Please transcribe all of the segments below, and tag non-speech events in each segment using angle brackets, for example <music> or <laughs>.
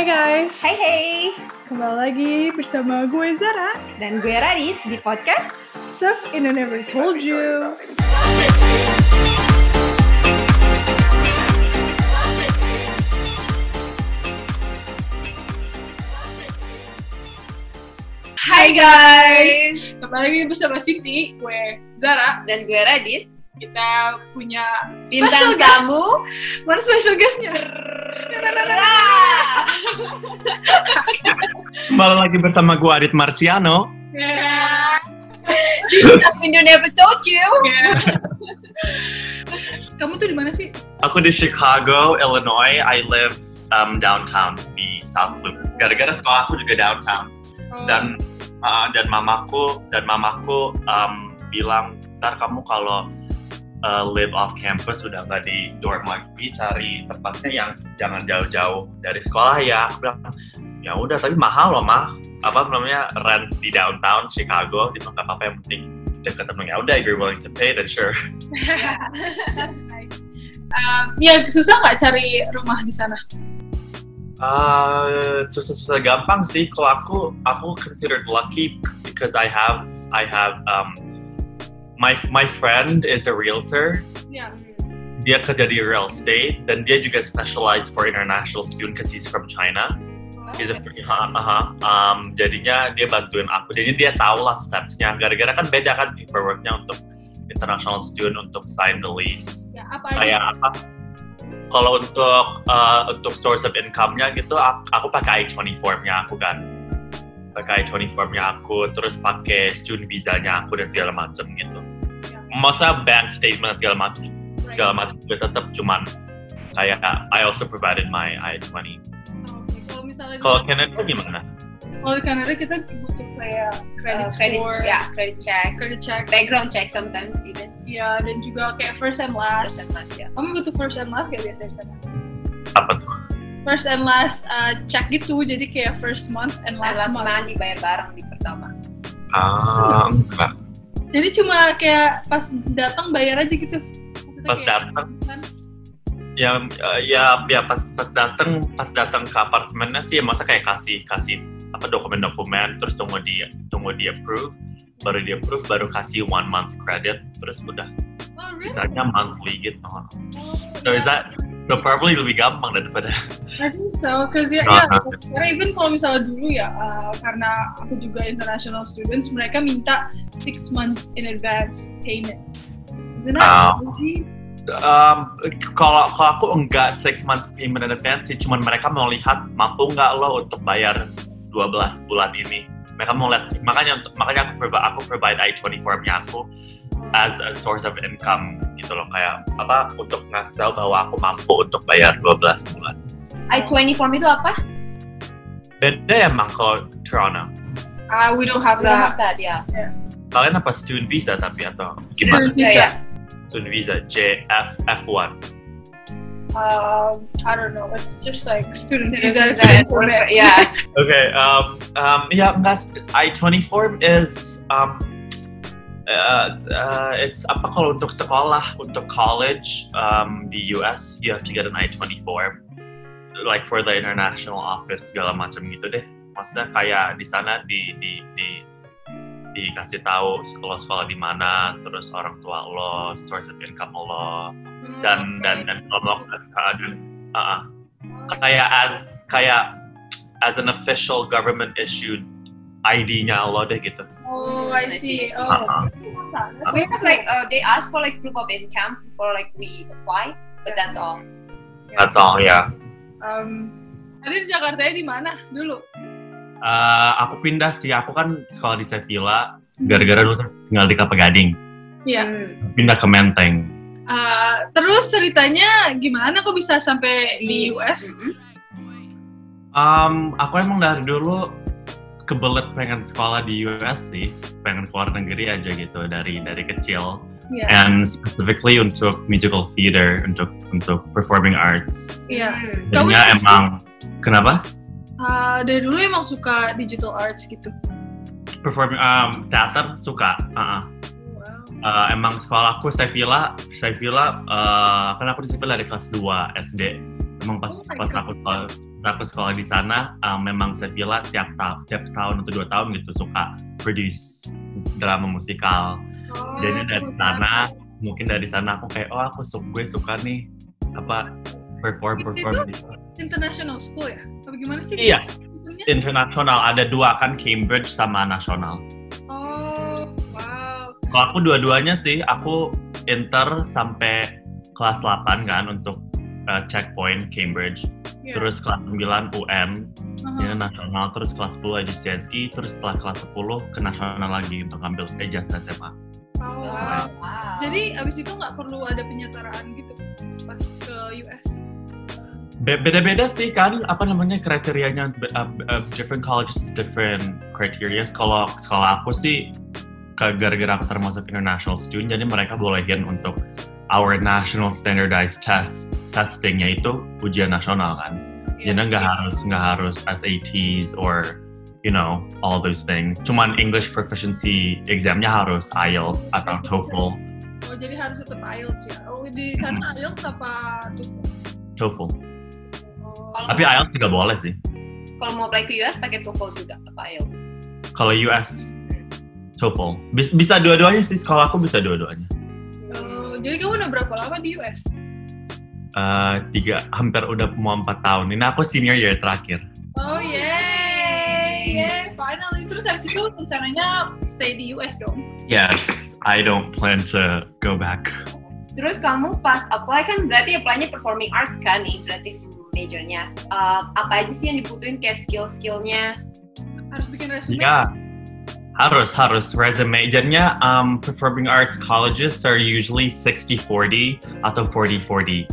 Hai guys, Hai hai, kembali lagi bersama gue Zara, dan gue Radit di podcast Stuff in I Never Told You. Hai guys. Kembali lagi bersama Siti, gue Zara. Dan gue Radit, Kita punya bintang special guest. tamu Mana special guestnya? Kembali lagi bersama gue Adit Marciano. In You Never Told You Kamu tuh di mana sih? Aku di Chicago, Illinois. I live um, downtown di South Loop. Gara-gara sekolah aku juga downtown. Oh, Dan uh, dan mamaku dan mamaku um, bilang, ntar kamu kalau uh, live off campus udah nggak di dorm lagi, cari tempatnya yang jangan jauh-jauh dari sekolah ya. Aku bilang, ya udah tapi mahal loh mah. Apa namanya rent di downtown Chicago, itu nggak apa-apa yang penting dekat temen ya udah if you're willing to pay then sure <laughs> that's nice. Um, ya susah nggak cari rumah di sana? Uh, susah-susah gampang sih. Kalau aku, aku considered lucky because I have, I have, um, my my friend is a realtor. Ya. Dia kerja di real estate dan dia juga specialized for international student because he's from China. He's a, uh, uh, um, jadinya dia bantuin aku. Jadi dia tahu lah stepsnya. Gara-gara kan beda kan paperworknya untuk international student untuk sign the lease Ya, apa kayak apa kalau untuk uh, untuk source of income-nya gitu aku, aku pakai I-20 form-nya aku kan pakai I-20 form-nya aku terus pakai student visa-nya aku dan segala macam gitu. Masa bank statement segala macam segala macam juga tetap cuman kayak I also provided my I-20 Oke, Kalau misalnya di- kalau Canada gimana? kalau di Kanada kita butuh kayak credit Uh, credit, score, ya, credit check, credit check, background check sometimes even. ya dan juga kayak first and last. First and last, ya. Kamu butuh first and last kayak biasa di sana? apa tuh? First and last uh, check gitu, jadi kayak first month and And last, last month. month dibayar bareng di pertama. Ah, enggak. Jadi cuma kayak pas datang bayar aja gitu. Maksudnya Pas datang? kan? ya ya ya pas pas datang pas datang ke apartemennya sih ya masa kayak kasih kasih apa dokumen-dokumen terus tunggu dia tunggu dia approve baru dia approve baru kasih one month credit terus udah Oh, really? sisanya monthly gitu Oh, so is that so probably lebih gampang daripada I think so, cause ya, Ah, ya ah. karena even kalau misalnya dulu ya, uh, karena aku juga international students, mereka minta six months in advance payment. Isn't that Ah. um, kalau kalau aku enggak six months payment in advance sih cuman mereka mau lihat mampu nggak lo untuk bayar 12 bulan ini mereka mau lihat makanya untuk makanya aku provide aku provide I-20 formnya aku as a source of income gitu loh kayak apa untuk ngasih bahwa aku mampu untuk bayar 12 bulan I-20 form itu apa? beda emang kalau Toronto Ah, we don't have We don't have that. that, ya. kalian apa student visa tapi atau gimana Student visa. Ya, ya. student visa JF F1 Um, I don't know. It's just like student visa. Ya. <laughs> Okay. Um. Um. Yeah. Enggak. I-20 form is um. Uh, uh, it's apa kalau untuk sekolah untuk college um, di US you have to get an I-20 form like for the international office segala macam gitu deh maksudnya kayak di sana di di di dikasih tahu sekolah-sekolah di mana terus orang tua lo source of income lo dan dan dan kalau dan, dan uh, uh, kayak as kayak as an official government issued ID-nya lo deh gitu. Oh, I see. Oh, Uh-uh. We have like uh, they ask for like proof of income before like we apply, but that's all. That's all ya. Um, tadi di Jakarta di mana dulu? Uh, aku pindah sih. Aku kan sekolah di Sevilla. Gara-gara dulu tinggal di Kelapa Gading. Iya. Pindah ke Menteng. Uh, terus ceritanya gimana kok bisa sampai di US? Um, aku emang dari dulu kebelet pengen sekolah di US sih. Pengen keluar negeri aja gitu dari dari kecil. Iya. And specifically untuk musical theater, untuk untuk performing arts. Iya. Kamu- Jadinya emang kenapa? Uh, dari dulu emang suka digital arts gitu. Performing um, teater suka. Uh-uh. Wow. Uh, emang sekolahku Sevilla, Sevilla, uh, kan aku di Sevilla dari kelas 2 SD. Memang pas Oh pas God. aku sekolah, pas aku sekolah di sana, um, memang Sevilla tiap tahun tiap tahun atau dua tahun gitu suka produce drama musikal. Oh, Jadi dari sana, mungkin dari sana aku kayak oh aku suka gue suka nih apa perform Itu- perform itu- gitu. International school ya? Apa gimana sih? Iya, Sistemnya? internasional ada dua kan Cambridge sama nasional. Oh, wow. Kalau aku dua-duanya sih, aku inter sampai kelas 8 kan untuk uh, checkpoint Cambridge. Iya. Terus kelas 9 UN, Aha. ya nasional. Terus kelas 10 aja CSI. Terus setelah kelas 10 ke nasional lagi untuk ambil ijazah SMA. Oh, Oh, wow. wow. Jadi abis itu nggak perlu ada penyetaraan gitu pas ke US? Be- Beda-beda sih kan, apa namanya kriterianya, uh, uh, different colleges different criteria. Kalau sekolah aku sih, gara-gara aku termasuk international student, jadi mereka bolehin untuk our national standardized test, testingnya itu ujian nasional kan. Iya. Jadi nggak harus nggak harus SATs or you know all those things. Cuman English proficiency examnya harus IELTS atau TOEFL. Oh, jadi harus tetap IELTS ya? Oh, di sana IELTS apa TOEFL? TOEFL. Oh, Kalau Tapi IELTS juga boleh sih. kalau mau apply ke US pakai TOEFL juga apa IELTS? Kalau US TOEFL. Bis- bisa dua-duanya sih. Sekolah aku bisa dua-duanya. oh, jadi kamu udah berapa lama di US? Eh, tiga hampir udah mau empat tahun. Ini aku senior year terakhir. Oh, yay! Yay, finally. Terus habis itu rencananya stay di US dong? Yes, I don't plan to go back. Terus kamu pas apply kan berarti apply-nya performing arts kan nih, berarti majornya. Uh, apa aja sih yang dibutuhin kayak skill-skillnya? Harus bikin resume? Ya, harus harus resume. Jadinya um, performing arts colleges are usually 60-40 atau 40-40.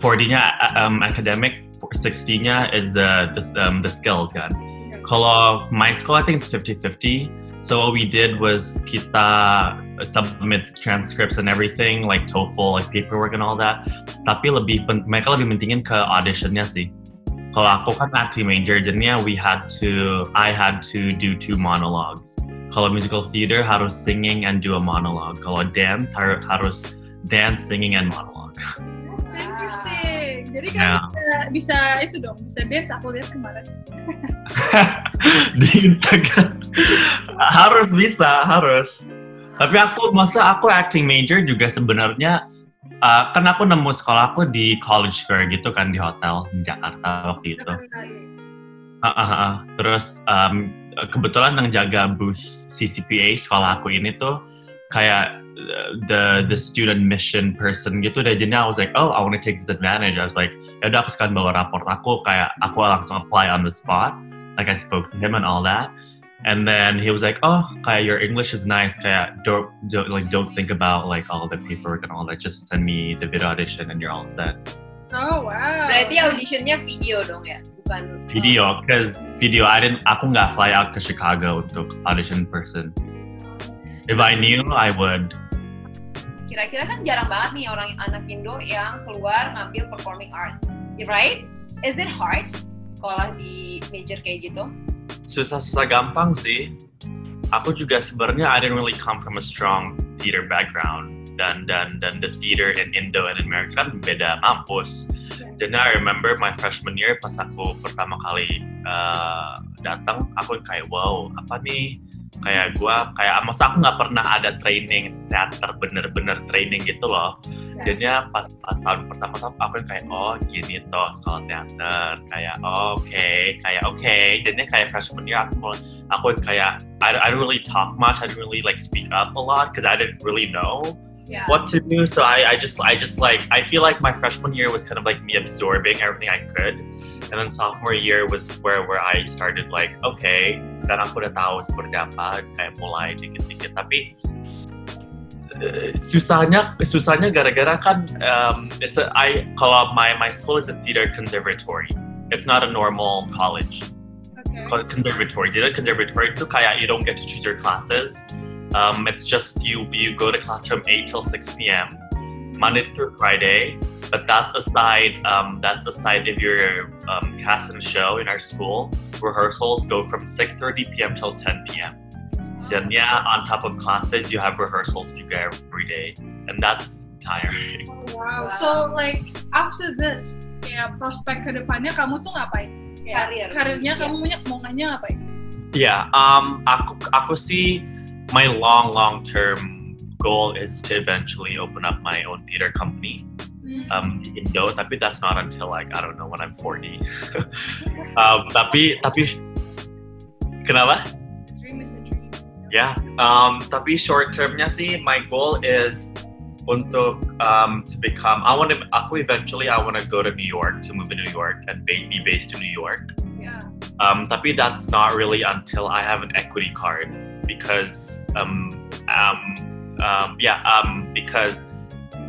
40-nya uh, um, academic, 60-nya is the the, um, the skills kan. Kalau my school, I think it's 50-50. So what we did was kita submit transcripts and everything, like TOEFL, like paperwork and all that. Tapi lebih pen- mereka lebih mentingin ke auditionnya sih. Kalau aku kan acting major, jadinya we had to, I had to do two monologues. Kalau musical theater harus singing and do a monologue. Kalau dance har- harus dance, singing and monologue. That's interesting. Jadi kan Yeah. bisa, bisa itu dong, bisa dance aku lihat kemarin. <laughs> Di Instagram harus bisa, harus. Tapi aku masa aku acting major juga sebenarnya uh, kan aku nemu sekolah aku di college fair gitu kan di hotel di Jakarta waktu itu. Ah. Terus um, kebetulan yang jaga booth CCPA sekolah aku ini tuh kayak uh, the the student mission person gitu deh. Jadi I was like, oh, I want to take this advantage. I was like, ya udah aku sekarang bawa raport aku kayak aku langsung apply on the spot. Like I spoke to him and all that. And then he was like, oh, kayak your English is nice. Kayak don't, don't like don't think about like all the paperwork and all that. Just send me the video audition and you're all set. Oh, wow. Berarti auditionnya video dong ya, bukan video because video I didn't aku nggak fly out ke Chicago untuk audition person if I knew I would Kira-kira kan jarang banget nih orang anak Indo yang keluar ngambil performing arts, right? Is it hard sekolah di major kayak gitu? Susah-susah gampang sih. Aku juga sebenarnya I didn't really come from a strong theater background. Dan dan dan the theater in Indo and in America kan beda kampus. Dan I remember my freshman year pas aku pertama kali uh, datang aku kayak wow apa nih kayak gua kayak masa aku nggak pernah ada training teater bener-bener training gitu loh. Jadinya pas pas tahun pertama tuh aku kayak oh gini toh sekolah teater. Kayak oh, oke. Kayak oke. Jadinya kayak freshman year aku aku kayak I, I don't really talk much I don't really like speak up a lot because I didn't really know Ya. what to do so I, I just I just like I feel like my freshman year was kind of like me absorbing everything I could and then sophomore year was where where I started like okay sekarang aku udah tahu seperti apa kayak mulai dikit-dikit tapi eh, susahnya susahnya gara-gara kan um, it's a I kalau my my school is a theater conservatory it's not a normal college Okay. conservatory. Jadi conservatory itu kayak you don't get to choose your classes. Um, it's just you you go to class from 8 till 6 p.m. Monday through Friday. But that's aside um, that's aside if you're um, cast in a show in our school. Rehearsals go from 6:30 p.m. till 10 p.m. Then yeah, on top of classes, you have rehearsals you get every day, and that's tiring. Wow. Wow. So like after this, kayak prospek kedepannya kamu tuh ngapain? Kayak Karir. Karirnya Iya. kamu punya maunya ngapain? Yeah, um, aku aku sih my long long term goal is to eventually open up my own theater company Hmm. um, di Indo, tapi that's not until like I don't know when I'm 40. <laughs> um, tapi tapi kenapa? dream is a dream. Ya, um, tapi short termnya sih my goal is untuk um, to become I want to aku eventually I want to go to New York to move to New York and be, be based in New York. Yeah. Um, tapi that's not really until I have an equity card because um, um, um, yeah um, because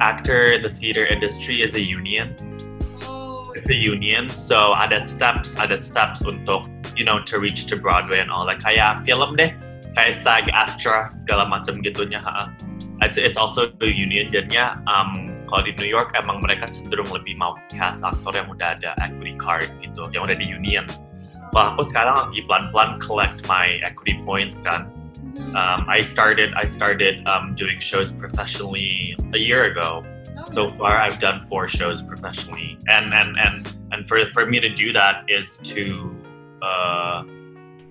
actor the theater industry is a union Oh, it's a union so ada steps ada steps untuk you know to reach to Broadway and all that kayak film deh kayak SAG AFTRA segala macam gitunya ha. it's, it's also a union jadinya um, kalau di New York emang mereka cenderung lebih mau cast aktor yang udah ada equity card gitu yang udah di union kalau aku sekarang lagi pelan-pelan collect my equity points kan. Um, I started I started um, doing shows professionally a year ago. Oh, so far I've done four shows professionally. And and and and for for me to do that is to uh,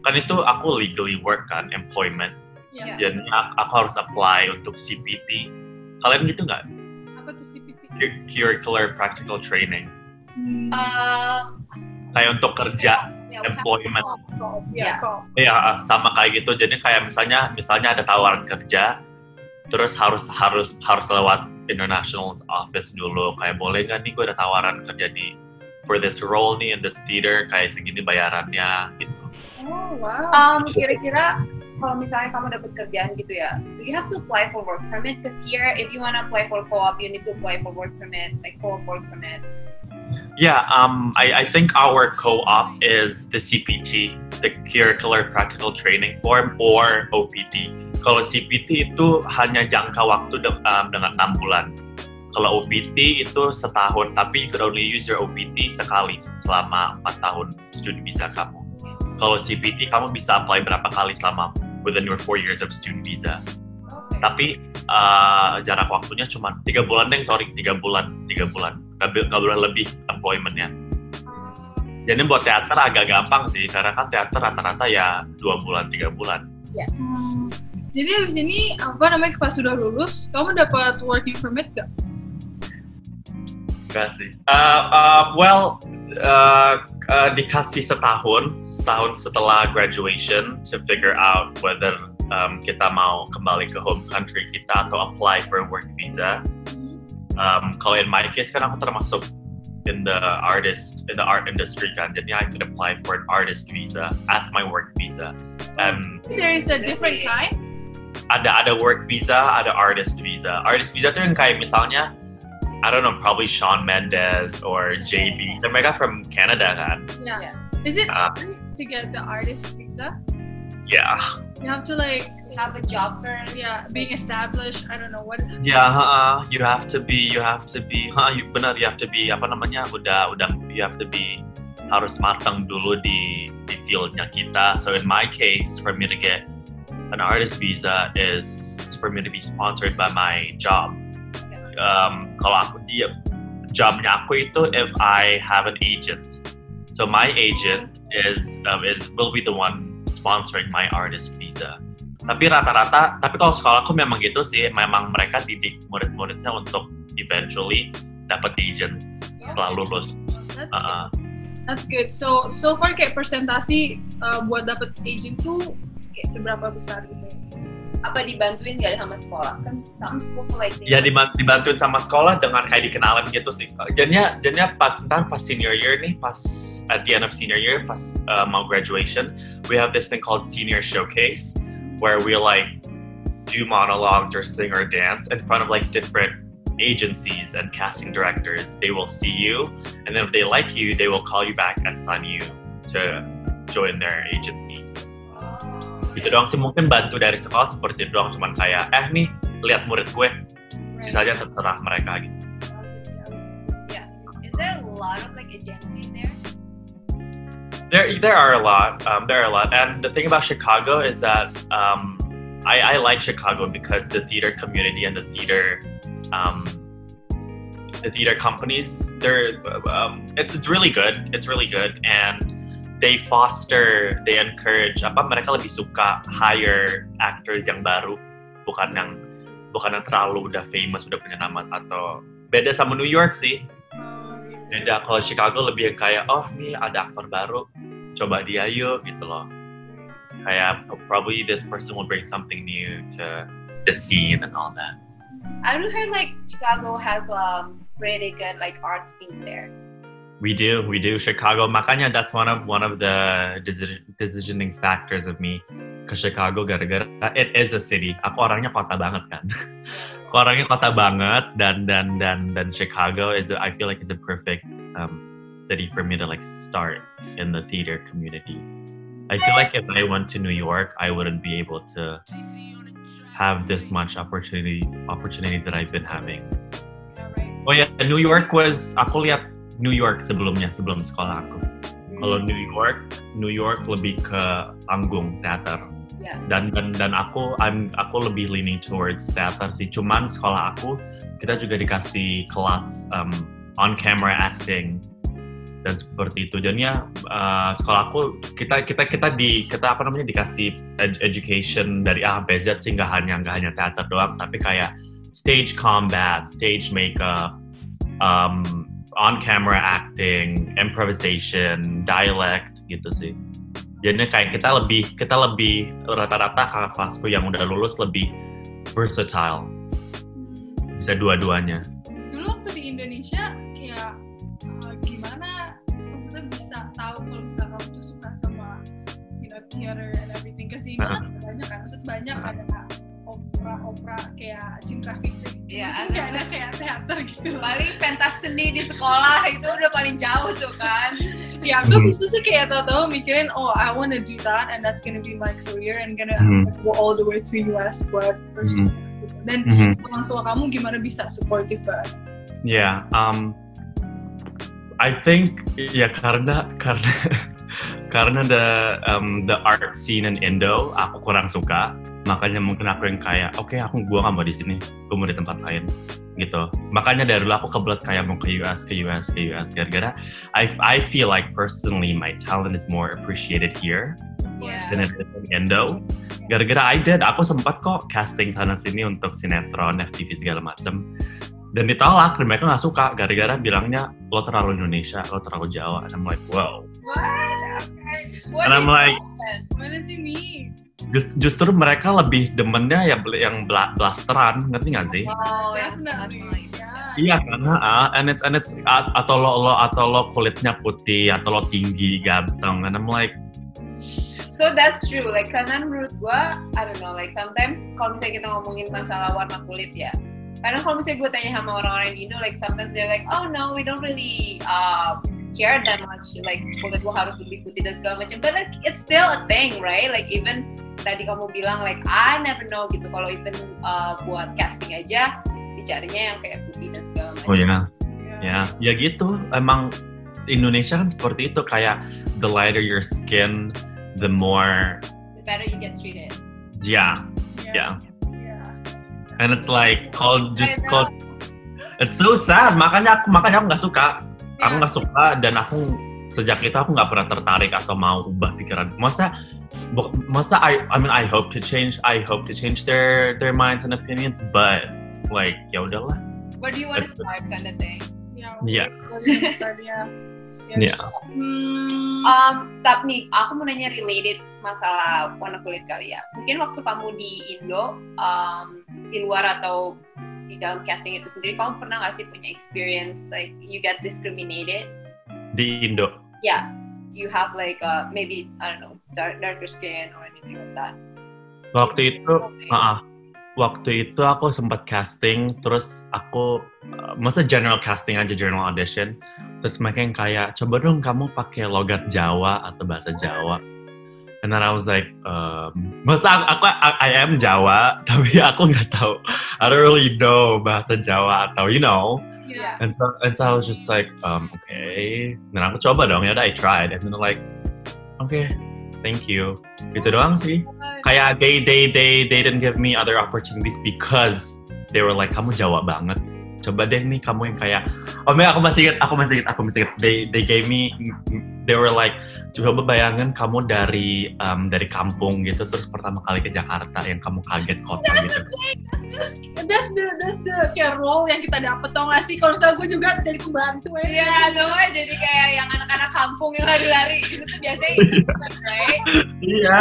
kan itu aku legally work kan employment. Yeah. dan a- aku harus apply untuk CPT kalian gitu nggak Apa tuh CPT? Curricular practical training. Hmm. Kayak untuk kerja have employment. ya, ya sama kayak gitu jadi kayak misalnya misalnya ada tawaran kerja terus harus harus harus lewat international office dulu kayak boleh nggak nih gue ada tawaran kerja di for this role nih in this theater kayak segini bayarannya gitu Oh, wow. Um, kira-kira kalau misalnya kamu dapat kerjaan gitu ya, do you have to apply for work permit? Because here, if you want to apply for co-op, you need to apply for work permit, like co-op work permit. Yeah, um, I, I think our co-op is the CPT, the Curricular Practical Training Form, or OPT. Kalau CPT itu hanya jangka waktu de- um, dengan enam bulan. Kalau OPT itu setahun, tapi you could only use your OPT sekali selama empat tahun student visa kamu. Kalau CPT kamu bisa apply berapa kali selama within your four years of student visa. Okay. Tapi uh, jarak waktunya cuma tiga bulan deh, sorry tiga bulan, tiga bulan, nggak boleh lebih employmentnya. Jadi buat teater agak gampang sih, karena kan teater rata-rata ya dua bulan, tiga bulan. Hmm. Jadi abis ini apa namanya pas sudah lulus, kamu dapat working permit gak? Enggak sih. Uh, uh, well, uh, uh, dikasih setahun, setahun setelah graduation to figure out whether um, kita mau kembali ke home country kita atau apply for work visa. Um, kalau in my case kan aku termasuk in the artist in the art industry kan, jadi I could apply for an artist visa as my work visa. Um, There is a different kind. ada ada work visa, ada artist visa. Artist visa tuh yang kayak misalnya I don't know, probably Shawn Mendes or JB. They're mereka from Canada kan? Yeah. Is it Uh, hard to get the artist visa? Yeah. You have to like, have a job first. yeah, being established. I don't know what. Yeah, uh, you have to be, you have to be, huh, you, benar, you have to be, apa namanya, udah, udah, you have to be, harus matang dulu di, di fieldnya kita. So in my case, for me to get an artist visa is for me to be sponsored by my job. Um, kalau aku dia, jobnya aku itu if I have an agent. So my agent is, um, is will be the one sponsoring my artist visa. Tapi rata-rata, tapi kalau sekolahku memang gitu sih, memang mereka didik murid-muridnya untuk eventually dapat agent setelah lulus. That's Uh, That's good. So so far kayak presentasi uh, buat dapat agent tuh kayak seberapa besar gitu? Apa dibantuin gak sama sekolah? Kan some school like ya dibantuin sama sekolah dengan kayak dikenalin gitu sih. Jadinya, jadinya pas ntar pas senior year nih, pas at the end of senior year, pas uh, mau graduation, we have this thing called senior showcase, where we like do monologues or sing or dance in front of like different agencies and casting directors. They will see you, and then if they like you, they will call you back and sign you to join their agencies. Gitu doang sih mungkin bantu dari sekolah seperti itu doang cuman kayak eh nih lihat murid gue sisanya terserah mereka gitu. Yeah. Is there a lot of like agencies there? There, there are a lot. Um, there are a lot, and the thing about Chicago is that um, I, I like Chicago because the theater community and the theater um, the theater companies, they're um, it's it's really good. It's really good, and they foster, they encourage. Apa mereka lebih suka hire actors yang baru, bukan yang bukan yang terlalu udah famous, udah punya nama atau beda sama New York sih. Beda kalau Chicago lebih kayak oh nih ada aktor baru, coba dia yuk gitu loh. Kayak probably this person will bring something new to the scene and all that. I've heard like Chicago has um pretty good like art scene there. We do, we do. Chicago, makanya that's one of one of the decision, decisioning factors of me ke Chicago gara-gara it is a city. Aku orangnya kota banget kan. <laughs> Aku orangnya kota banget dan dan dan dan Chicago is a, I feel like is a perfect um, city for me to like start in the theater community. I feel like if I went to New York, I wouldn't be able to have this much opportunity opportunity that I've been having. Oh yeah, New York was aku lihat New York sebelumnya sebelum sekolah aku. Kalau New York, New York lebih ke panggung teater. Yeah. Dan dan dan aku I'm aku lebih leaning towards teater sih. Cuman sekolah aku kita juga dikasih kelas um, on camera acting dan seperti itu. Jadinya uh, sekolah aku kita kita kita di kita apa namanya dikasih ed education dari A sampai Z sih nggak hanya nggak hanya teater doang, tapi kayak stage combat, stage makeup, um, on camera acting, improvisation, dialect gitu sih. Jadinya kayak kita lebih kita lebih rata-rata kakak kelasku yang udah lulus lebih versatile. Bisa dua-duanya. Dulu waktu di Indonesia kayak uh, gimana maksudnya bisa tahu kalau misalnya kamu tuh suka sama you know theater and everything. Kasi di Indo kan banyak kan, maksud banyak ada opera-opera kayak Cinta Fitri. Iya, Itu nggak ada kayak teater gitu loh. Paling pentas seni di sekolah itu udah paling jauh tuh kan. Ya, aku Hmm. bisa sih kayak tau-tau mikirin, oh I wanna do that and that's gonna be my career and gonna Hmm. go all the way to US buat pursue gitu. Dan Mhm. orang tua kamu gimana bisa supportive banget? Yeah, um, I think ya karena karena <laughs> karena the um, the art scene in Indo aku kurang suka, makanya mungkin aku yang kayak oke aku gua nggak mau di sini, gua mau di tempat lain gitu. Makanya dari dulu aku kebelet kayak mau ke US, ke US, ke US gara-gara I I feel like personally my talent is more appreciated here Iya. than it is in Indo. Gara-gara I did, aku sempat kok casting sana sini untuk sinetron, FTV segala macem. Dan ditolak, dan mereka nggak suka. Gara-gara bilangnya, lo terlalu Indonesia, lo terlalu Jawa. And I'm like, wow. What? What And I'm like? Mana sih nih? just- justru mereka lebih demennya ya yang bla- blasteran, ngerti nggak sih? Oh, yang Definitely. setengah-setengah itu. Ya. Iya karena ah, and it's, and it's, a- atau lo, lo atau lo kulitnya putih atau lo tinggi ganteng and I'm like So that's true. Like karena menurut gua, I don't know. Like sometimes kalau misalnya kita ngomongin masalah warna kulit ya, karena kalau misalnya gue tanya sama orang-orang di Indo, like sometimes they're like, oh no, we don't really uh, care that much. Like kulit gua harus lebih putih dan segala macam. But like it's still a thing, right? Like even tadi kamu bilang like I never know gitu. Kalau even uh, buat casting aja dicarinya yang kayak putih dan segala macam. oh ya Ya. ya ya gitu emang Indonesia kan seperti itu kayak the lighter your skin the more The better you get treated. yeah Ya. yeah Ya. and it's like I just kalau it's so sad makanya aku makanya aku nggak suka aku Ya. nggak suka dan aku sejak itu aku nggak pernah tertarik atau mau ubah pikiran masa masa I I mean I hope to change I hope to change their their minds and opinions but like ya udahlah Where do you want to start kind of thing? Ya. Iya. Start, ya. Iya. Hmm, Um, tapi nih, aku mau nanya related masalah warna kulit kali ya. Mungkin waktu kamu di Indo, um, di luar atau di dalam casting itu sendiri, kamu pernah nggak sih punya experience like you get discriminated? di Indo Yeah, you have like uh, maybe I don't know dark, darker skin or anything like that. waktu itu Okay. Waktu itu aku sempat casting, terus aku uh, masa general casting aja general audition, terus mereka yang kayak coba dong kamu pakai logat Jawa atau bahasa Jawa. And then I was like, um, masa aku, aku I, I am Jawa, <laughs> tapi aku nggak tahu, I don't really know bahasa Jawa atau you know. ya. And so and so I was just like, um, okay. Dan aku coba dong, ya I tried, and then like, okay, thank you. Gitu doang sih kayak they they they they didn't give me other opportunities because they were like kamu Jawa banget coba deh nih kamu yang kayak oh man, aku masih ingat aku masih ingat aku masih ingat they they gave me they were like coba bayangin kamu dari um, dari kampung gitu terus pertama kali ke Jakarta yang kamu kaget kota That's gitu. the that's, the- that's the that's the kayak role yang kita dapet tau gak sih? Kalau misalnya gue juga jadi pembantu ya. Iya, dong jadi kayak yang anak-anak kampung yang lari-lari itu tuh biasanya itu <laughs> right? iya.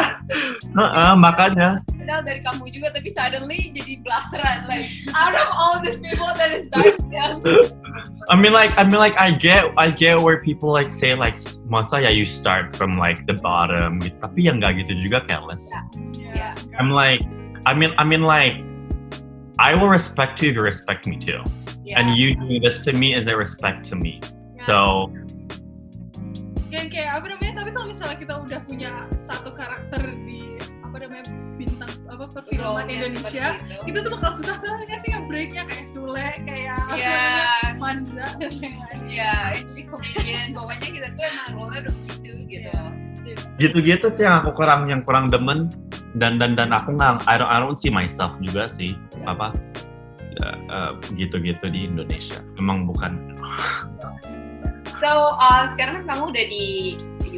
Heeh, makanya. Padahal dari kampung juga tapi suddenly jadi blasteran like out of all these people that is dark <laughs> I mean like I mean like I get I get where people like say like masa ya you start from like the bottom gitu tapi yang nggak gitu juga careless Yeah. I'm like I mean I mean like I will respect you if you respect me too yeah. and you doing this to me is a respect to me so Dan kayak apa namanya? Tapi kalau misalnya kita udah punya satu karakter di apa namanya bintang apa perfilman Indonesia, itu. itu tuh bakal susah banget sih nge-breaknya kayak Sule, kayak apa Iya. lain-lain. Iya, jadi comedian pokoknya kita tuh emang role-nya udah gitu gitu. gitu-gitu sih yang aku kurang yang kurang demen dan dan dan aku nggak I don't I don't see myself juga sih Ya. apa uh, uh, gitu-gitu di Indonesia emang bukan So uh, sekarang kan kamu udah di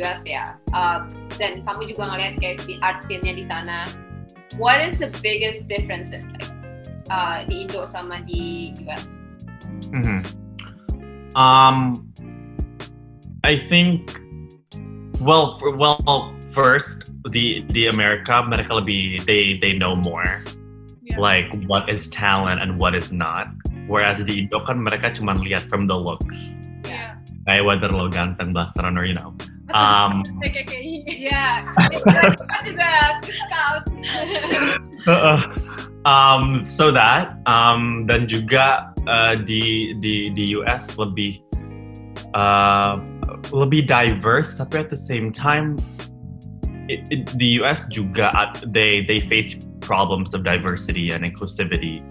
US ya, uh, dan kamu juga ngeliat kayak si art scene-nya di sana. What is the biggest differences like uh, di Indo sama di US? Mhm. Um, I think, well, for, well, first the the America mereka lebih they they know more Yeah. like what is talent and what is not. Whereas di Indo kan mereka cuma lihat from the looks, Yeah. kayak whether lo ganteng, blasteran or you know. Um, Kayak kayak kayak Iya, itu kita juga <laughs> scout. um, so that um, dan juga uh, di di di US lebih uh, lebih diverse tapi at the same time it, it, the US juga they they face problems of diversity and inclusivity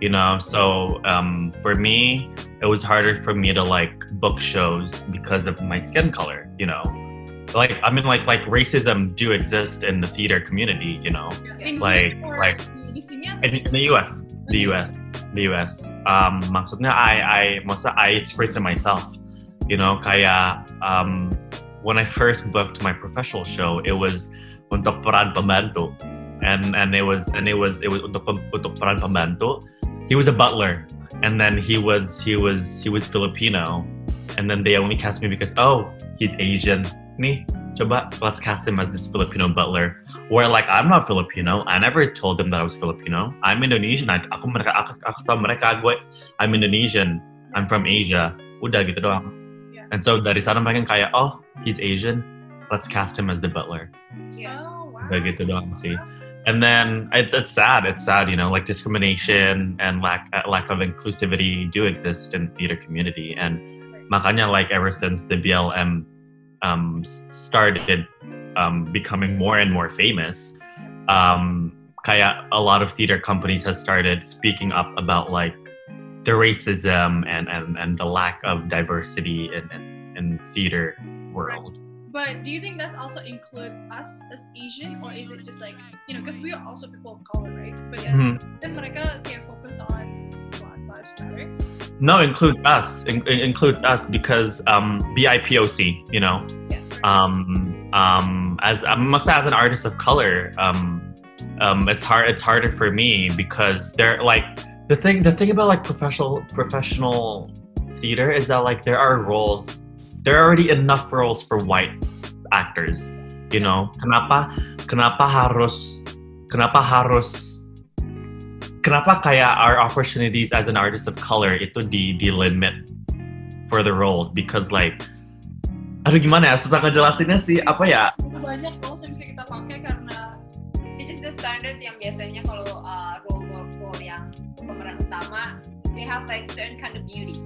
you know so um, for me it was harder for me to like book shows because of my skin color you know like i mean like like racism do exist in the theater community you know In Like- like- di, di sini atau in, in the US, the US, the US. Um, maksudnya I, I, maksudnya I express it myself. You know, kaya um, when I first booked my professional show, it was untuk peran pembantu, and and it was and it was it was untuk untuk peran pembantu. He was a butler, and then he was he was he was Filipino, and then they only cast me because oh he's Asian. Nih, coba let's cast him as this Filipino butler. Where like I'm not Filipino, I never told them that I was Filipino. I'm Indonesian. I, aku mereka aku, aku sama mereka gue I'm Indonesian. I'm from Asia. Udah gitu doang. Yeah. And so dari sana mereka kayak oh he's Asian. Let's cast him as the butler. Yeah. Oh, wow. Udah gitu doang sih. And then it's it's sad. It's sad, you know, like discrimination and lack uh, lack of inclusivity do exist in theater community. And makanya like ever since the BLM um, started um, becoming more and more famous, um, kaya a lot of theater companies has started speaking up about like the racism and and, and the lack of diversity in, in, in theater world. But do you think that's also include us as Asian, or is it just like you know, because we are also people of color, right? But Mhm. then mereka kayak focus on Black Lives Matter. No, includes us. In, in- includes us because um, BIPOC. You know, Yeah. um, um, as I must say, as an artist of color, um, um, it's hard. It's harder for me because they're like the thing. The thing about like professional professional theater is that like there are roles. There are already enough roles for white actors. You know, kenapa kenapa harus kenapa harus kenapa kayak our opportunities as an artist of color itu di di limit for the roles because like aduh gimana ya? Susah ngejelasinnya sih. Apa ya? Banyak roles yang bisa kita pakai karena It is the standard yang biasanya kalau uh, role role role yang pemeran utama, they have like certain kind of beauty.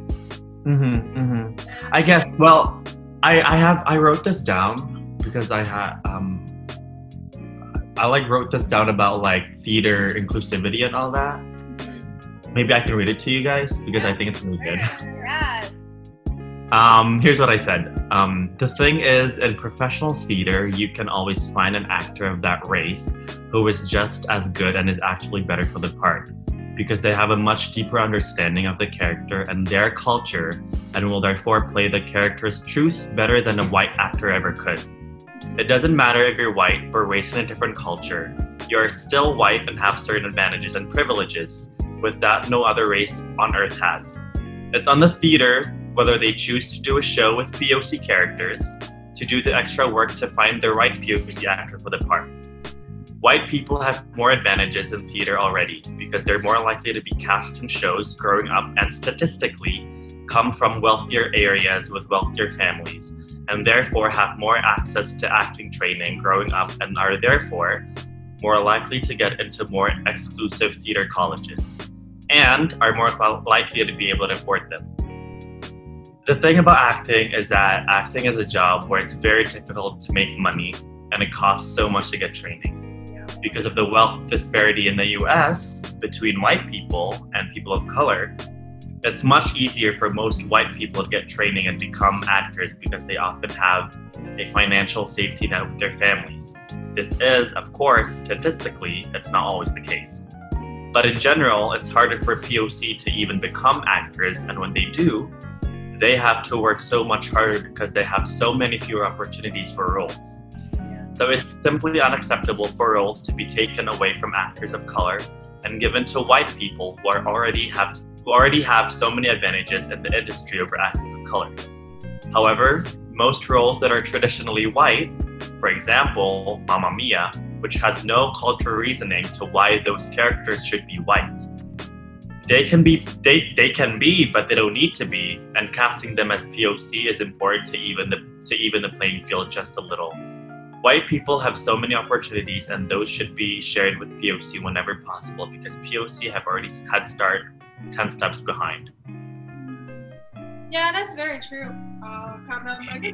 hmm hmm I guess well I I have I wrote this down because I had um I like wrote this down about like theater inclusivity and all that maybe I can read it to you guys because I think it's really good. Yes. Um, here's what I said. Um, the thing is, in professional theater, you can always find an actor of that race who is just as good and is actually better for the part. because they have a much deeper understanding of the character and their culture and will therefore play the character's truth better than a white actor ever could. It doesn't matter if you're white or raised in a different culture, you are still white and have certain advantages and privileges with that no other race on earth has. It's on the theater whether they choose to do a show with POC characters, to do the extra work to find the right POC actor for the part. White people have more advantages in theater already because they're more likely to be cast in shows growing up and statistically come from wealthier areas with wealthier families and therefore have more access to acting training growing up and are therefore more likely to get into more exclusive theater colleges and are more likely to be able to afford them. The thing about acting is that acting is a job where it's very difficult to make money and it costs so much to get training. Because of the wealth disparity in the US between white people and people of color, it's much easier for most white people to get training and become actors because they often have a financial safety net with their families. This is, of course, statistically, it's not always the case. But in general, it's harder for POC to even become actors, and when they do, they have to work so much harder because they have so many fewer opportunities for roles. So it's simply unacceptable for roles to be taken away from actors of color and given to white people who are already have who already have so many advantages in the industry over actors of color. However, most roles that are traditionally white, for example, Mamma Mia, which has no cultural reasoning to why those characters should be white, they can be they, they can be but they don't need to be and casting them as poc is important to even the to even the playing field just a little white people have so many opportunities and those should be shared with poc whenever possible because poc have already had start 10 steps behind Yeah, that's very true. Uh, karena mereka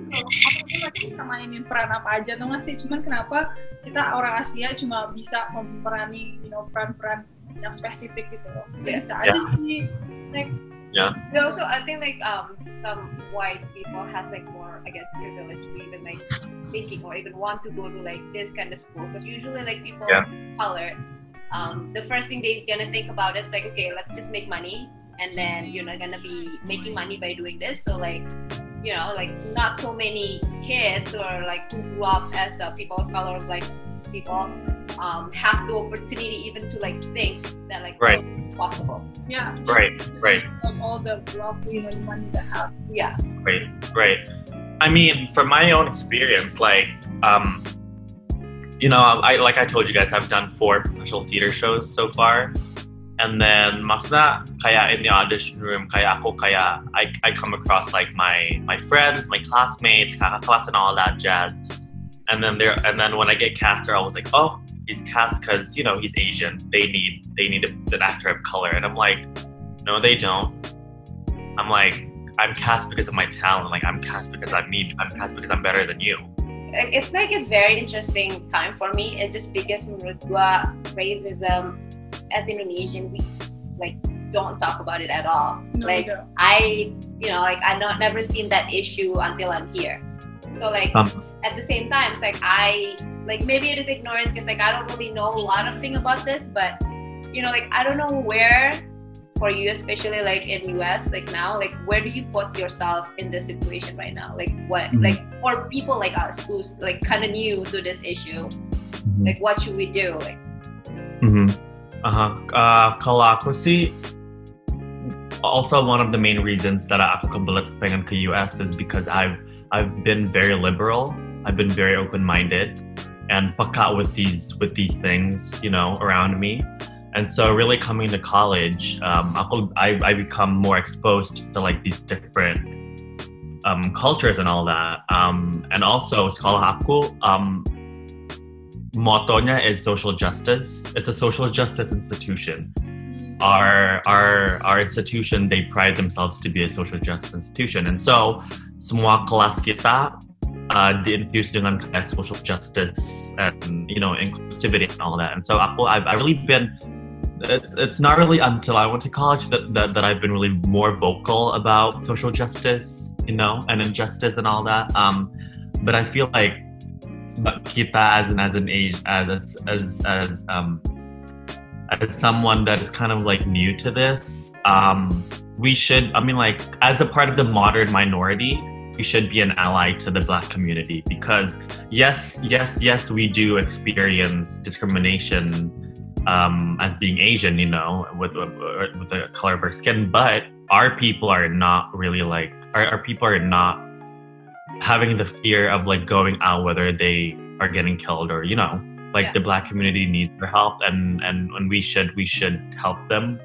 mereka bisa mainin peran apa aja tuh masih cuman kenapa kita orang Asia cuma bisa memperani you know peran-peran yang spesifik gitu loh. Yeah. Aja sih. Like, yeah But also, I think like um some white people has like more, I guess, privilege to even like thinking or even want to go to like this kind of school because usually like people Yeah. of color, um, the first thing they're gonna think about is like, okay, let's just make money, and then you're not gonna be making money by doing this. So like, you know, like not so many kids or like who grew up as uh, people of color, like people, um, have the opportunity even to like think that like Right. oh, possible. yeah. right right Of all the wealth, you know, the money they have. Yeah. Right, right. I mean, from my own experience, like, um, you know, I like I told you guys, I've done four professional theater shows so far, and then maksudnya kayak in the audition room, kayak aku kayak I, I come across like my my friends, my classmates, kelas, and all that jazz, and then there, and then when I get cast, they're always like, oh, he's cast because you know he's Asian. They need they need an actor of color, and I'm like, no, they don't. I'm like, I'm cast because of my talent. Like I'm cast because I'm me. I'm cast because I'm better than you. Like, it's like a very interesting time for me. It's just because menurut gua racism as Indonesian we s- like don't talk about it at all. No, like we. I, you know, like I not never seen that issue until I'm here. So like Some- at the same time, it's like I like maybe it is ignorance because like I don't really know a lot of thing about this, but you know, like I don't know where for you, especially like in US, like now, like where do you put yourself in this situation right now? Like what, Mhm. like for people like us who's like kind of new to this issue, like what should we do? Like Mm-hmm. Uh-huh. Uh, kalau aku sih, also one of the main reasons that aku kebelet pengen ke US is because I've I've been very liberal. I've been very open-minded and peka with these with these things, you know, around me. And so really coming to college, um, I, I become more exposed to like these different um, cultures and all that. Um, and also sekolah aku, um, mottonya is social justice. It's a social justice institution. Our our our institution they pride themselves to be a social justice institution, and so semua kelas kita uh, diinfuse dengan social justice and you know inclusivity and all that. And so aku I've, I've really been. It's it's not really until I went to college that, that that I've been really more vocal about social justice, you know, and injustice and all that. Um, but I feel like kita as an as an age as as as um as someone that is kind of like new to this, um, we should, I mean, like, as a part of the modern minority, we should be an ally to the black community because, yes, yes, yes, we do experience discrimination um, as being Asian, you know, with, with, with the color of our skin, but our people are not really like, our, our people are not having the fear of like going out whether they are getting killed or, you know, like Yeah. the black community needs our help and, and, and we should, we should help them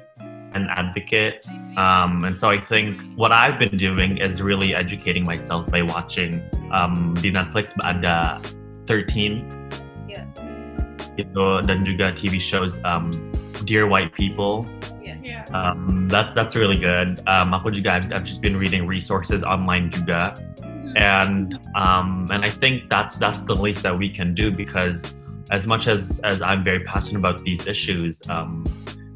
and advocate. Um, and so I think what I've been doing is really educating myself by watching um, di Netflix ada 13 Yeah. itu dan juga TV shows um, Dear White People. Yeah. Um, that's that's really good. Um, aku juga I've, I've just been reading resources online juga, and um, and I think that's that's the least that we can do because as much as as I'm very passionate about these issues, um,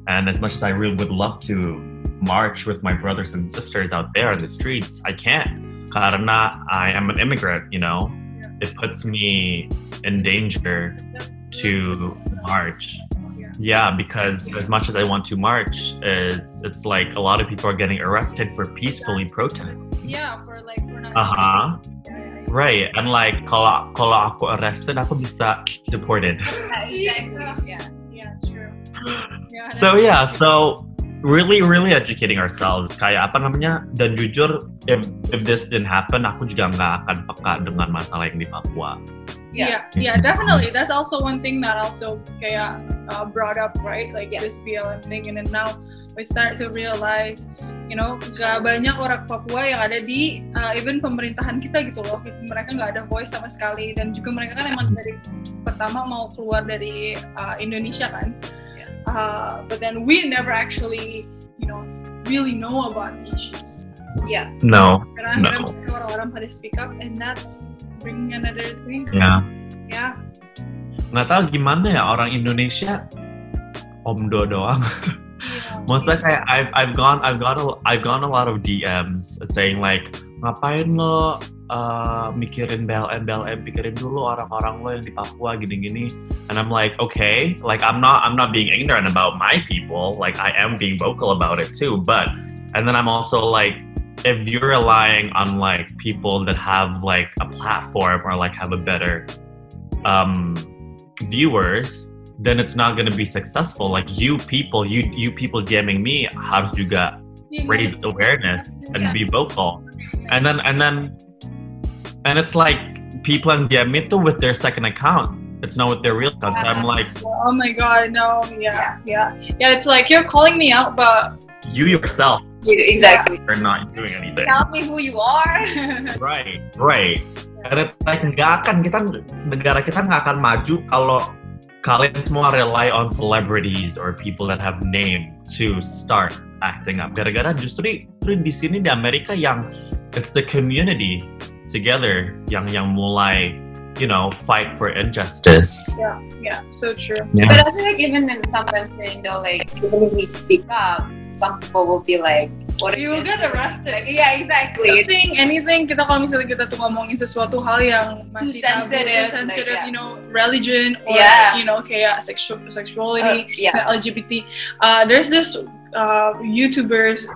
and as much as I really would love to march with my brothers and sisters out there in the streets, I can't. Karena I am an immigrant, you know. Yeah. It puts me in danger That's- to march. Yeah. Yeah, because as much as I want to march, it's it's like a lot of people are getting arrested for peacefully protesting. Yeah, for like for not. Uh huh. Yeah, yeah, yeah. Right, and like kalau kalau aku arrested, aku bisa deported. <laughs> exactly. Yeah. Yeah, true. Yeah, So yeah, so really really educating ourselves kayak apa namanya dan jujur if if this didn't happen aku juga nggak akan peka dengan masalah yang di Papua. Yeah, yeah, definitely. That's also one thing that also kayak uh, brought up, right? Like Yeah. this BLM thing, and then now we start to realize, you know, gak banyak orang Papua yang ada di uh, even pemerintahan kita gitu loh. Mereka nggak ada voice sama sekali, dan juga mereka kan emang dari pertama mau keluar dari uh, Indonesia kan. Yeah. Uh, but then we never actually, you know, really know about the issues. Yeah. No, Karena No. orang-orang pada speak up, and that's bringing another thing. ya Yeah. nggak tahu gimana ya orang Indonesia omdo doang. Yeah. <laughs> Maksudnya kayak I've I've gone I've got a, I've gone a lot of DMs saying like ngapain lo uh, mikirin BLM BLM pikirin dulu orang-orang lo yang di Papua gini-gini and I'm like okay like I'm not I'm not being ignorant about my people like I am being vocal about it too but and then I'm also like if you're relying on like people that have like a platform or like have a better um viewers then it's not going to be successful. Like you people you you people DMing me harus juga Yeah, raise awareness and be vocal. And then and then and it's like people in DM itu with their second account. It's not with their real account. So I'm like Oh my god, no, yeah, yeah, yeah. It's like you're calling me out, but you yourself You, exactly. are not doing anything Tell me who you are. <laughs> right right and it's like nggak akan kita negara kita nggak akan maju kalau kalian semua rely on celebrities or people that have name to start acting up gara-gara justru justru di sini di Amerika yang it's the community together yang yang mulai you know fight for injustice yeah, so true. yeah But I feel like even then sometimes you know like even if we speak up, some people will be like, "What You will get this?" arrested. Like, yeah, exactly. Anything, anything kita kalau misalnya kita tuh ngomongin sesuatu hal yang masih tabu, sensitive, too sensitive, like, yeah. you know, religion or Yeah. you know kayak sexual Uh, sexuality, yeah. LGBT. Uh, there's this uh, YouTubers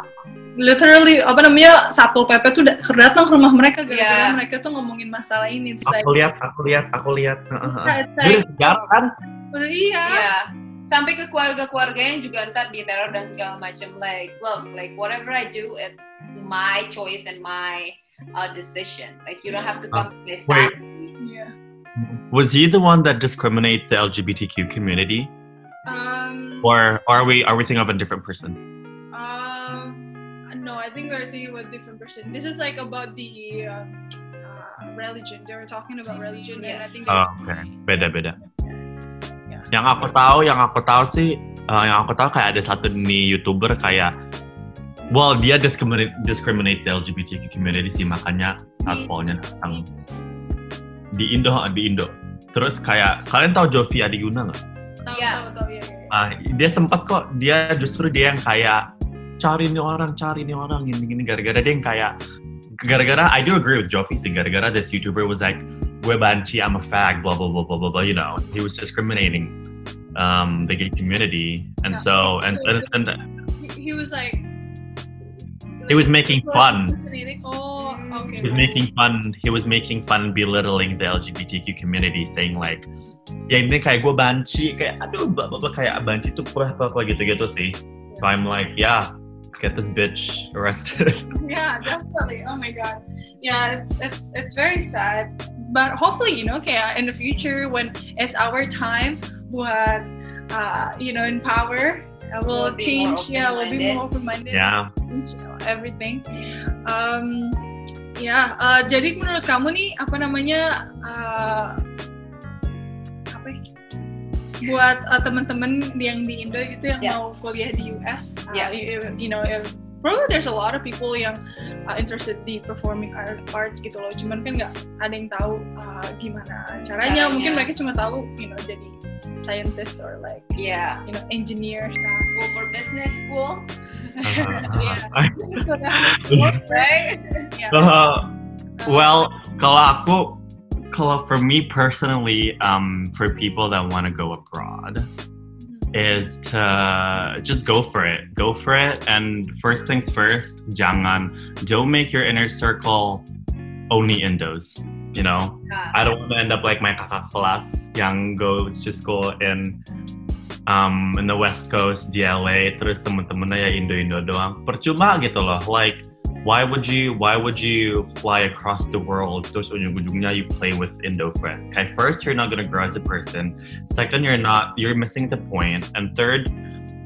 literally apa namanya satpol pp tuh da- datang ke rumah mereka gara-gara Yeah. mereka tuh ngomongin masalah ini. It's like, aku lihat aku lihat aku lihat it's Dia like, sejarah kan iya. Yeah. Sampai ke keluarga-keluarganya juga ntar diteror dan segala macam. Like, look, like whatever I do, it's my choice and my uh, decision. Like, you don't have to come to my wait. family. Yeah. was he the one that discriminate the LGBTQ community Um, or are we are we thinking of a different person Um, no, I think we're thinking about a different person. This is like about the uh, uh, religion. They were talking about religion, and I think Oh, oke. Beda beda. Yeah. Yang aku tahu, yang aku tahu sih, uh, yang aku tahu kayak ada satu nih youtuber kayak, well dia discriminate discriminate the LGBTQ community sih makanya satpolnya datang di Indo, di Indo. Terus kayak kalian tahu Jovi Adiguna nggak? tahu, Yeah. tahu, tahu, ya, ya, ya. Ah, dia sempat kok, dia justru dia yang kayak cari nih orang, cari nih orang gini-gini gara-gara dia yang kayak gara-gara I do agree with Jovi sih gara-gara this YouTuber was like banci I'm a fag blah blah blah blah blah blah you know he was discriminating um, the gay community, and Yeah. so and and, and He, he was like. he was making fun. Oh, okay. He was making fun. He was making fun, belittling the LGBTQ community, saying like, ya ini kayak gue banci, kayak aduh, blah, blah, blah, kayak banci tuh apa apa gitu-gitu sih. So I'm like, yeah, get this bitch arrested. <laughs> Yeah, definitely. Oh my god. Yeah, it's it's it's very sad. But hopefully, you know, kayak in the future when it's our time buat uh, you know, in power, uh, we'll We'll change. Yeah, we'll be more open-minded. yeah. change everything. Um, ya, uh, jadi menurut kamu nih apa namanya uh, apa ya? buat uh, teman-teman yang di Indo gitu yang Yeah. mau kuliah di US, uh, Yeah. you, you know, if, probably there's a lot of people yang uh, interested di performing art, arts gitu loh. Cuman kan nggak ada yang tahu uh, gimana caranya. Caranya. Mungkin mereka cuma tahu, you know, jadi scientist or like Yeah. you know engineer stuff. Go for business school, <laughs> Yeah. Work, <laughs> right? yeah. Uh, well, kalau aku, kalau for me personally, um, for people that want to go abroad, is to just go for it. Go for it. And first things first, jangan, don't make your inner circle only Indos. You know, Nah, I don't want to end up like my kakak kelas yang goes to school in um, in the West Coast di LA terus temen-temennya ya Indo-Indo doang. Percuma gitu loh. Like why would you why would you fly across the world terus ujung-ujungnya you play with Indo friends? Okay, first you're not gonna grow as a person. Second, you're not you're missing the point. And third,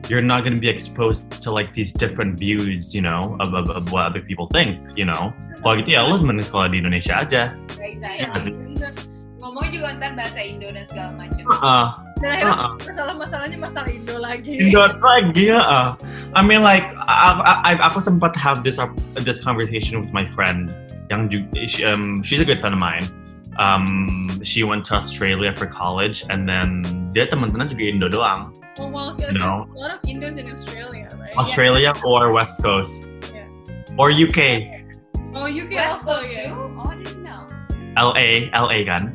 you're not gonna be exposed to like these different views, you know, of, of, of what other people think, you know. Kalau gitu ya lo mending sekolah di Indonesia aja. exactly. Ngomong juga ntar bahasa Indo dan segala macam. Uh, Dan akhirnya uh, masalah-masalahnya masalah Indo lagi. Indo lagi ya. uh. I mean like I, I, aku sempat have this this conversation with my friend yang juga she, um, she's a good friend of mine. Um, she went to Australia for college and then dia teman-teman juga Indo doang. Oh, well, No. a lot of Indos in Australia, right? Australia or West Coast Yeah. or UK, Oh, UK West also, Coast yeah. too? Oh, I didn't know. LA, LA kan?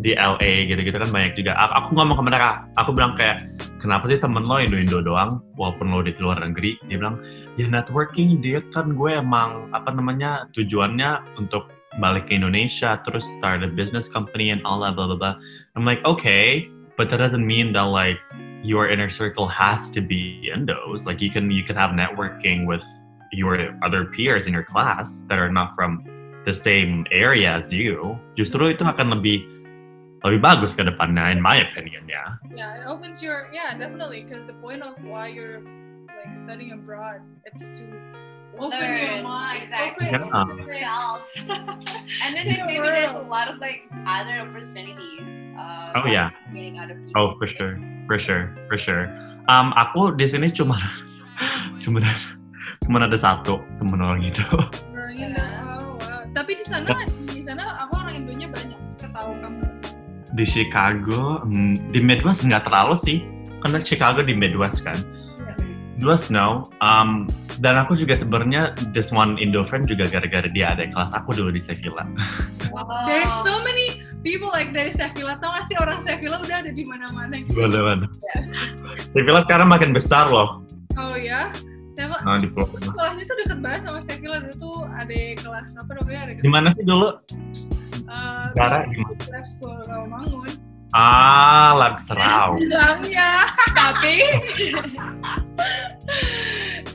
Di LA gitu-gitu kan banyak juga. Aku, aku ngomong ke mereka, aku bilang kayak kenapa sih temen lo Indo-Indo doang walaupun lo di luar negeri? Dia bilang ya networking dia kan gue emang apa namanya tujuannya untuk balik ke Indonesia terus start a business company and all that blah blah blah. I'm like okay, but that doesn't mean that like your inner circle has to be Indos. Like you can you can have networking with your other peers in your class that are not from the same area as you. Justru itu akan lebih lebih bagus ke depannya in my opinion ya. Yeah, it opens your yeah, definitely. Because the point of why you're like studying abroad, it's to open your Learn. mind, Exactly. open Yeah. Open yourself. and then <laughs> Yeah, maybe there's a lot of like other opportunities. Uh, Oh, yeah. Meeting other people. Oh for sure, for sure, for sure. Um, aku di sini cuma cuma cuma ada satu temen orang itu. Orang Yeah. Oh, wow. Tapi di sana, di sana aku orang Indonya banyak. Setahu kamu. Di Chicago, hmm, di Midwest nggak terlalu sih, karena Chicago di Midwest kan. Midwest no. Um, dan aku juga sebenarnya this one Indo friend juga gara-gara dia ada kelas aku dulu di Sevilla. Wow. There's so many people like dari Sevilla. Tau gak sih orang Sevilla udah ada di mana-mana gitu. Gimana? Sevilla sekarang makin besar loh. Oh ya? Sevilla, Nah, di Pulau sekolahnya tuh deket banget sama Sevilla dulu tuh ada kelas apa namanya ada Di mana sih dulu? Uh, Cara di mana? lab school Rawamangun. Ah, Lab Serau. Bilangnya. <laughs> Tapi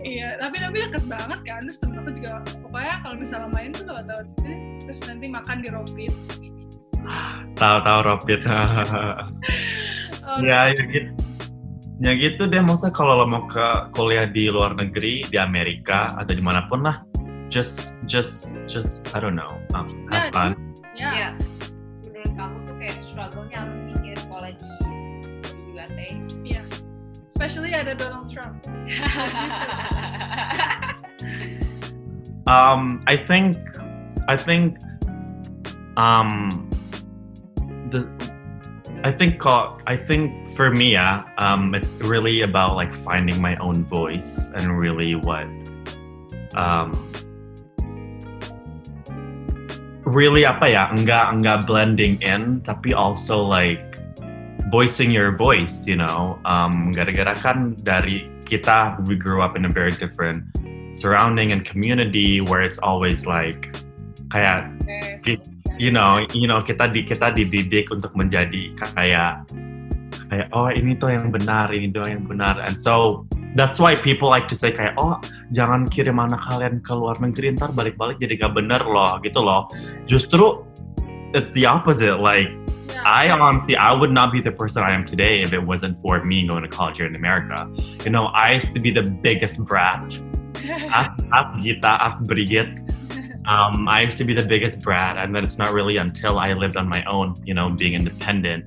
iya, tapi tapi deket banget kan. Terus temen aku juga pokoknya kalau misalnya main tuh lewat lewat deh. Terus nanti makan di Ropit. Tahu-tahu Robit. <laughs> Oh, ya, ya gitu. Ya gitu deh, masa kalau lo mau ke kuliah di luar negeri, di Amerika atau di mana pun lah, just just just I don't know, um, have Yeah, fun. Ya. ya menurut kamu tuh kayak struggle-nya apa sih kayak sekolah di di USA? Iya. Especially ada Donald Trump. Um, I think I think um the I think I think for me, yeah, um, it's really about like finding my own voice and really what um really apa ya enggak enggak blending in tapi also like voicing your voice, you know. Um, gara-gara kan dari kita, we grew up in a very different surrounding and community where it's always like kayak you know, you know kita di kita dididik untuk menjadi kayak kayak oh ini tuh yang benar, ini tuh yang benar, and so that's why people like to say kayak oh jangan kirim anak kalian ke luar negeri ntar balik-balik jadi gak bener loh gitu loh. Justru it's the opposite like I honestly, I would not be the person I am today if it wasn't for me going to college here in America. You know, I used to be the biggest brat. <laughs> Ask, ask Gita, ask Brigitte. Um, I used to be the biggest brat, and then it's not really until I lived on my own, you know, being independent,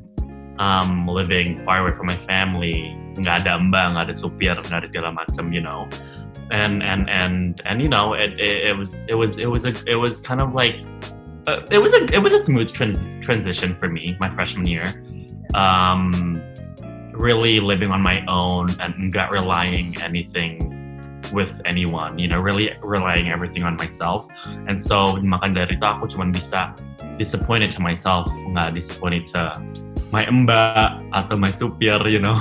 um, living far away from my family, nggak ada mbak, ada supir, nggak ada segala macam, you know, and and and and you know, it, it, it was it was it was a it was kind of like uh, it was a it was a smooth trans- transition for me my freshman year. Um, really living on my own and not relying anything with anyone, you know, really relying everything on myself. And so makan dari itu aku cuma bisa disappointed to myself, nggak disappointed to my mbak atau my supir, you know.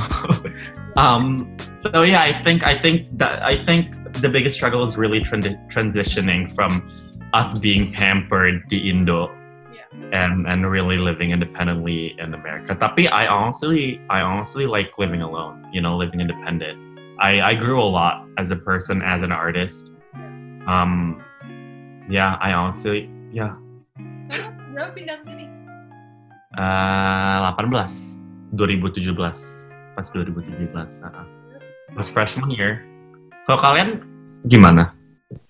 <laughs> um, so yeah, I think I think that I think the biggest struggle is really trans- transitioning from us being pampered di Indo and and really living independently in America. Tapi I honestly I honestly like living alone, you know, living independent. I I grew a lot as a person, as an artist. Um, yeah, I honestly yeah. Berapa pindah ke sini? Uh, 18 2017 pas 2017 uh, pas freshman year. Kalau kalian gimana?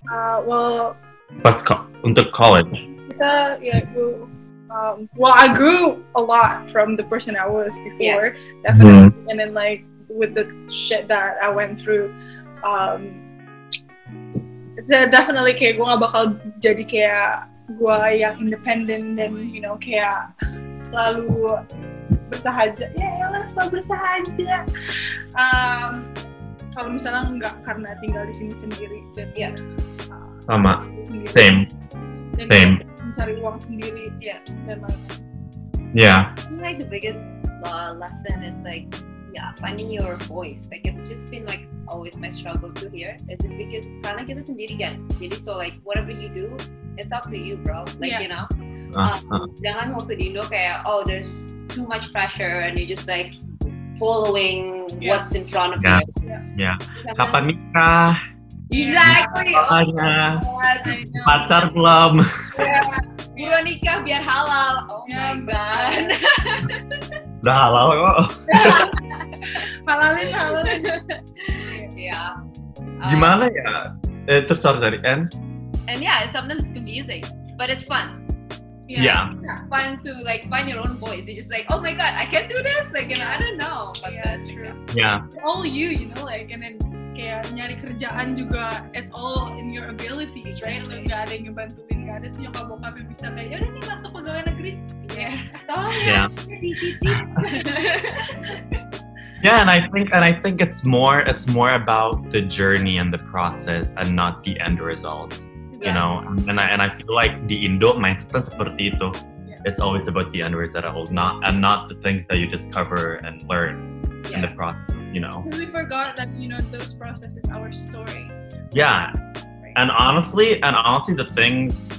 Uh, well, pas ko- untuk college. kita ya gue um, well I grew a lot from the person I was before definitely. And then like with the shit that I went through um, it's definitely kayak gue gak bakal jadi kayak gue yang independent dan you know kayak selalu bersahaja. Ya elah selalu bersahaja. Um, kalau misalnya nggak karena tinggal di sini sendiri dan Iya. uh, sama. sendiri same. Dan same. mencari uang sendiri Iya. dan lain-lain. yeah like the biggest uh, lesson is like yeah finding your voice like it's just been like always my struggle to here it's just because karena kita sendiri kan jadi so like whatever you do it's up to you bro like Yeah. you know Uh, uh, um, jangan waktu di Indo kayak oh there's too much pressure and you just like following Yeah. what's in front of Yeah. you Yeah. Jangan- kapan nikah exactly oh Makanya. know. pacar belum Yeah. buruan nikah biar halal oh Yeah. my god udah halal kok <laughs> halalin halalin yeah Um, gimana ya? Eh, terus sorry sorry N? And yeah it's sometimes confusing but it's fun. Yeah. It's fun to like find your own voice. It's just like oh my god i can do this? Like you know i don't know but Yeah, that's true. yeah. It's all you you know like and then kayak nyari kerjaan juga it's all in your abilities right? Lo nggak ada yang ngebantuin nggak ada tuh nyokap bokap yang bisa kayak yaudah nih masuk pegawai negeri. Yeah. <laughs> Tolong Yeah. ya dititip <laughs> <laughs> yeah and i think and i think it's more it's more about the journey and the process and not the end result you know? And I, and I feel like the Indo mindsetnya seperti itu Yeah. it's always about the end result not and not the things that you discover and learn in the process you know? Because we forgot that you know those processes are our story. Yeah. Right? and honestly and honestly the things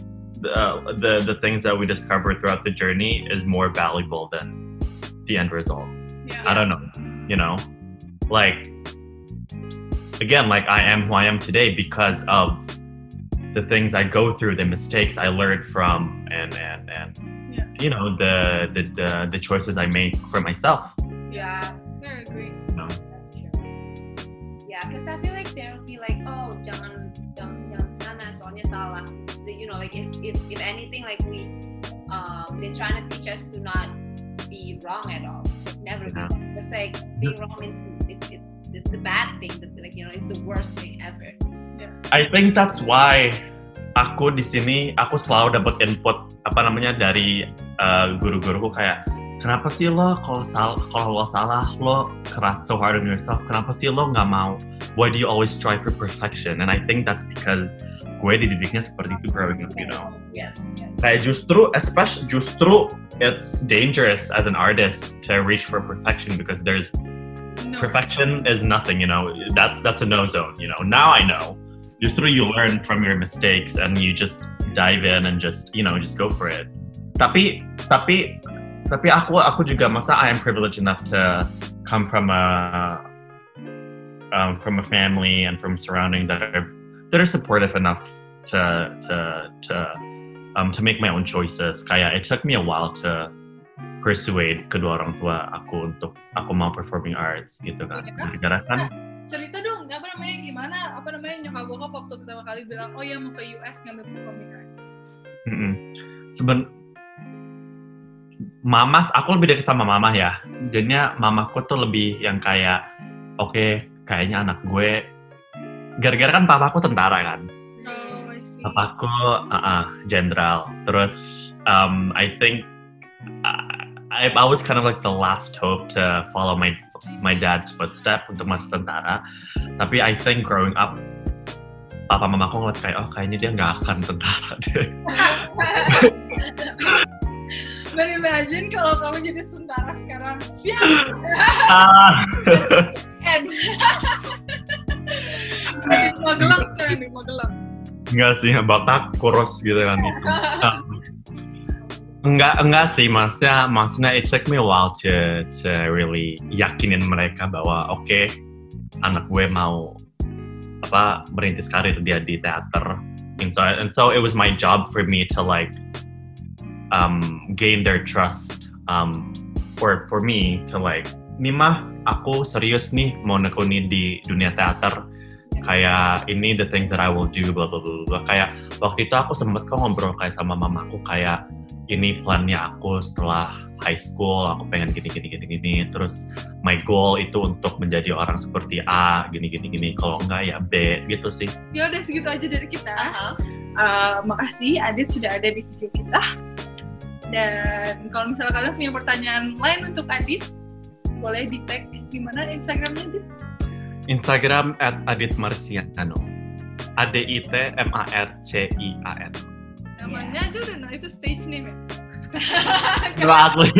uh, the the things that we discover throughout the journey is more valuable than the end result. Yeah. i don't know you know? Like again like i am who i am today because of the things i go through the mistakes i learned from and and and Yeah. you know the, the the the choices i make for myself. Yeah I agree. Know? That's true. Yeah because i feel like there'll be like oh jangan jangan jangan sana soalnya salah you know like if if, if anything like we um they're trying to teach us to not be wrong at all never be Yeah. wrong just like being wrong is it's, it's it's the bad thing the, like you know it's the worst thing ever. I think that's why aku di sini aku selalu dapat input apa namanya dari uh, guru-guruku kayak kenapa sih lo kalau salah kalau lo salah lo keras so hard on yourself? Kenapa sih lo nggak mau? Why do you always strive for perfection? And I think that's because gue dididiknya seperti itu growing up you know? Yes. kayak justru especially justru it's dangerous as an artist to reach for perfection because there's No. perfection is nothing you know? That's that's a no zone you know? Now I know. Justru you learn from your mistakes and you just dive in and just you know just go for it. Tapi tapi tapi aku aku juga masa I am privileged enough to come from a um, from a family and from surrounding that are that are supportive enough to to to um, to make my own choices. Kayak it took me a while to persuade kedua orang tua aku untuk aku mau performing arts gitu kan. Iya. Gara-gara kan cerita dong apa namanya gimana apa namanya nyokap bokap waktu pertama kali bilang oh ya mau ke US ngambil performing arts Mm-mm. Seben Mama, aku lebih dekat sama mama ya. Jadinya mamaku tuh lebih yang kayak, oke, kayaknya anak gue, gara-gara kan papaku tentara kan. oh Papaku, jenderal. Terus, um, I think, uh, I, I was kind of like the last hope to follow my my dad's footstep untuk masuk tentara. Tapi I think growing up, papa mamaku ngeliat kayak, oh kayaknya dia nggak akan tentara deh. <laughs> <laughs> But imagine kalau kamu jadi tentara sekarang siap Ah. N jadi Magelang sekarang di Magelang Enggak sih, batak kurus gitu kan itu. enggak, enggak sih, maksudnya, maksudnya it took me a while to, to really yakinin mereka bahwa oke, anak gue mau apa merintis karir dia di teater. And so, and so it was my job for me to like um, gain their trust um, for for me to like, nih mah aku serius nih mau nekuni di dunia teater. Kayak ini the things that I will do blah blah blah, blah. kayak waktu itu aku sempet kok ngobrol kayak sama mamaku kayak ini plannya aku setelah high school aku pengen gini gini gini gini. Terus my goal itu untuk menjadi orang seperti A gini gini gini. Kalau enggak ya B gitu sih. Ya udah segitu aja dari kita. Aha. Uh, makasih Adit sudah ada di video kita dan kalau misalnya kalian punya pertanyaan lain untuk Adit boleh di tag di mana Instagramnya Adit? Instagram at Adit Marciano. A D I T M A R C I A N. Namanya aja udah nah itu stage name ya Nama <laughs> asli.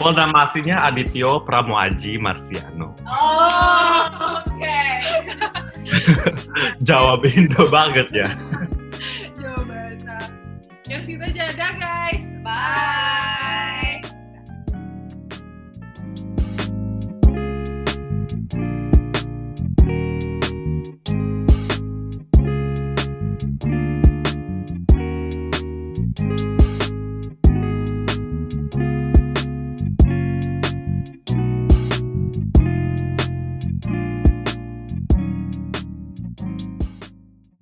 Well nama aslinya Adityo Pramoaji Marciano. Oh, oke. <laughs> jawab Indo banget ya <laughs> share situ aja. Dah guys. Bye. Bye.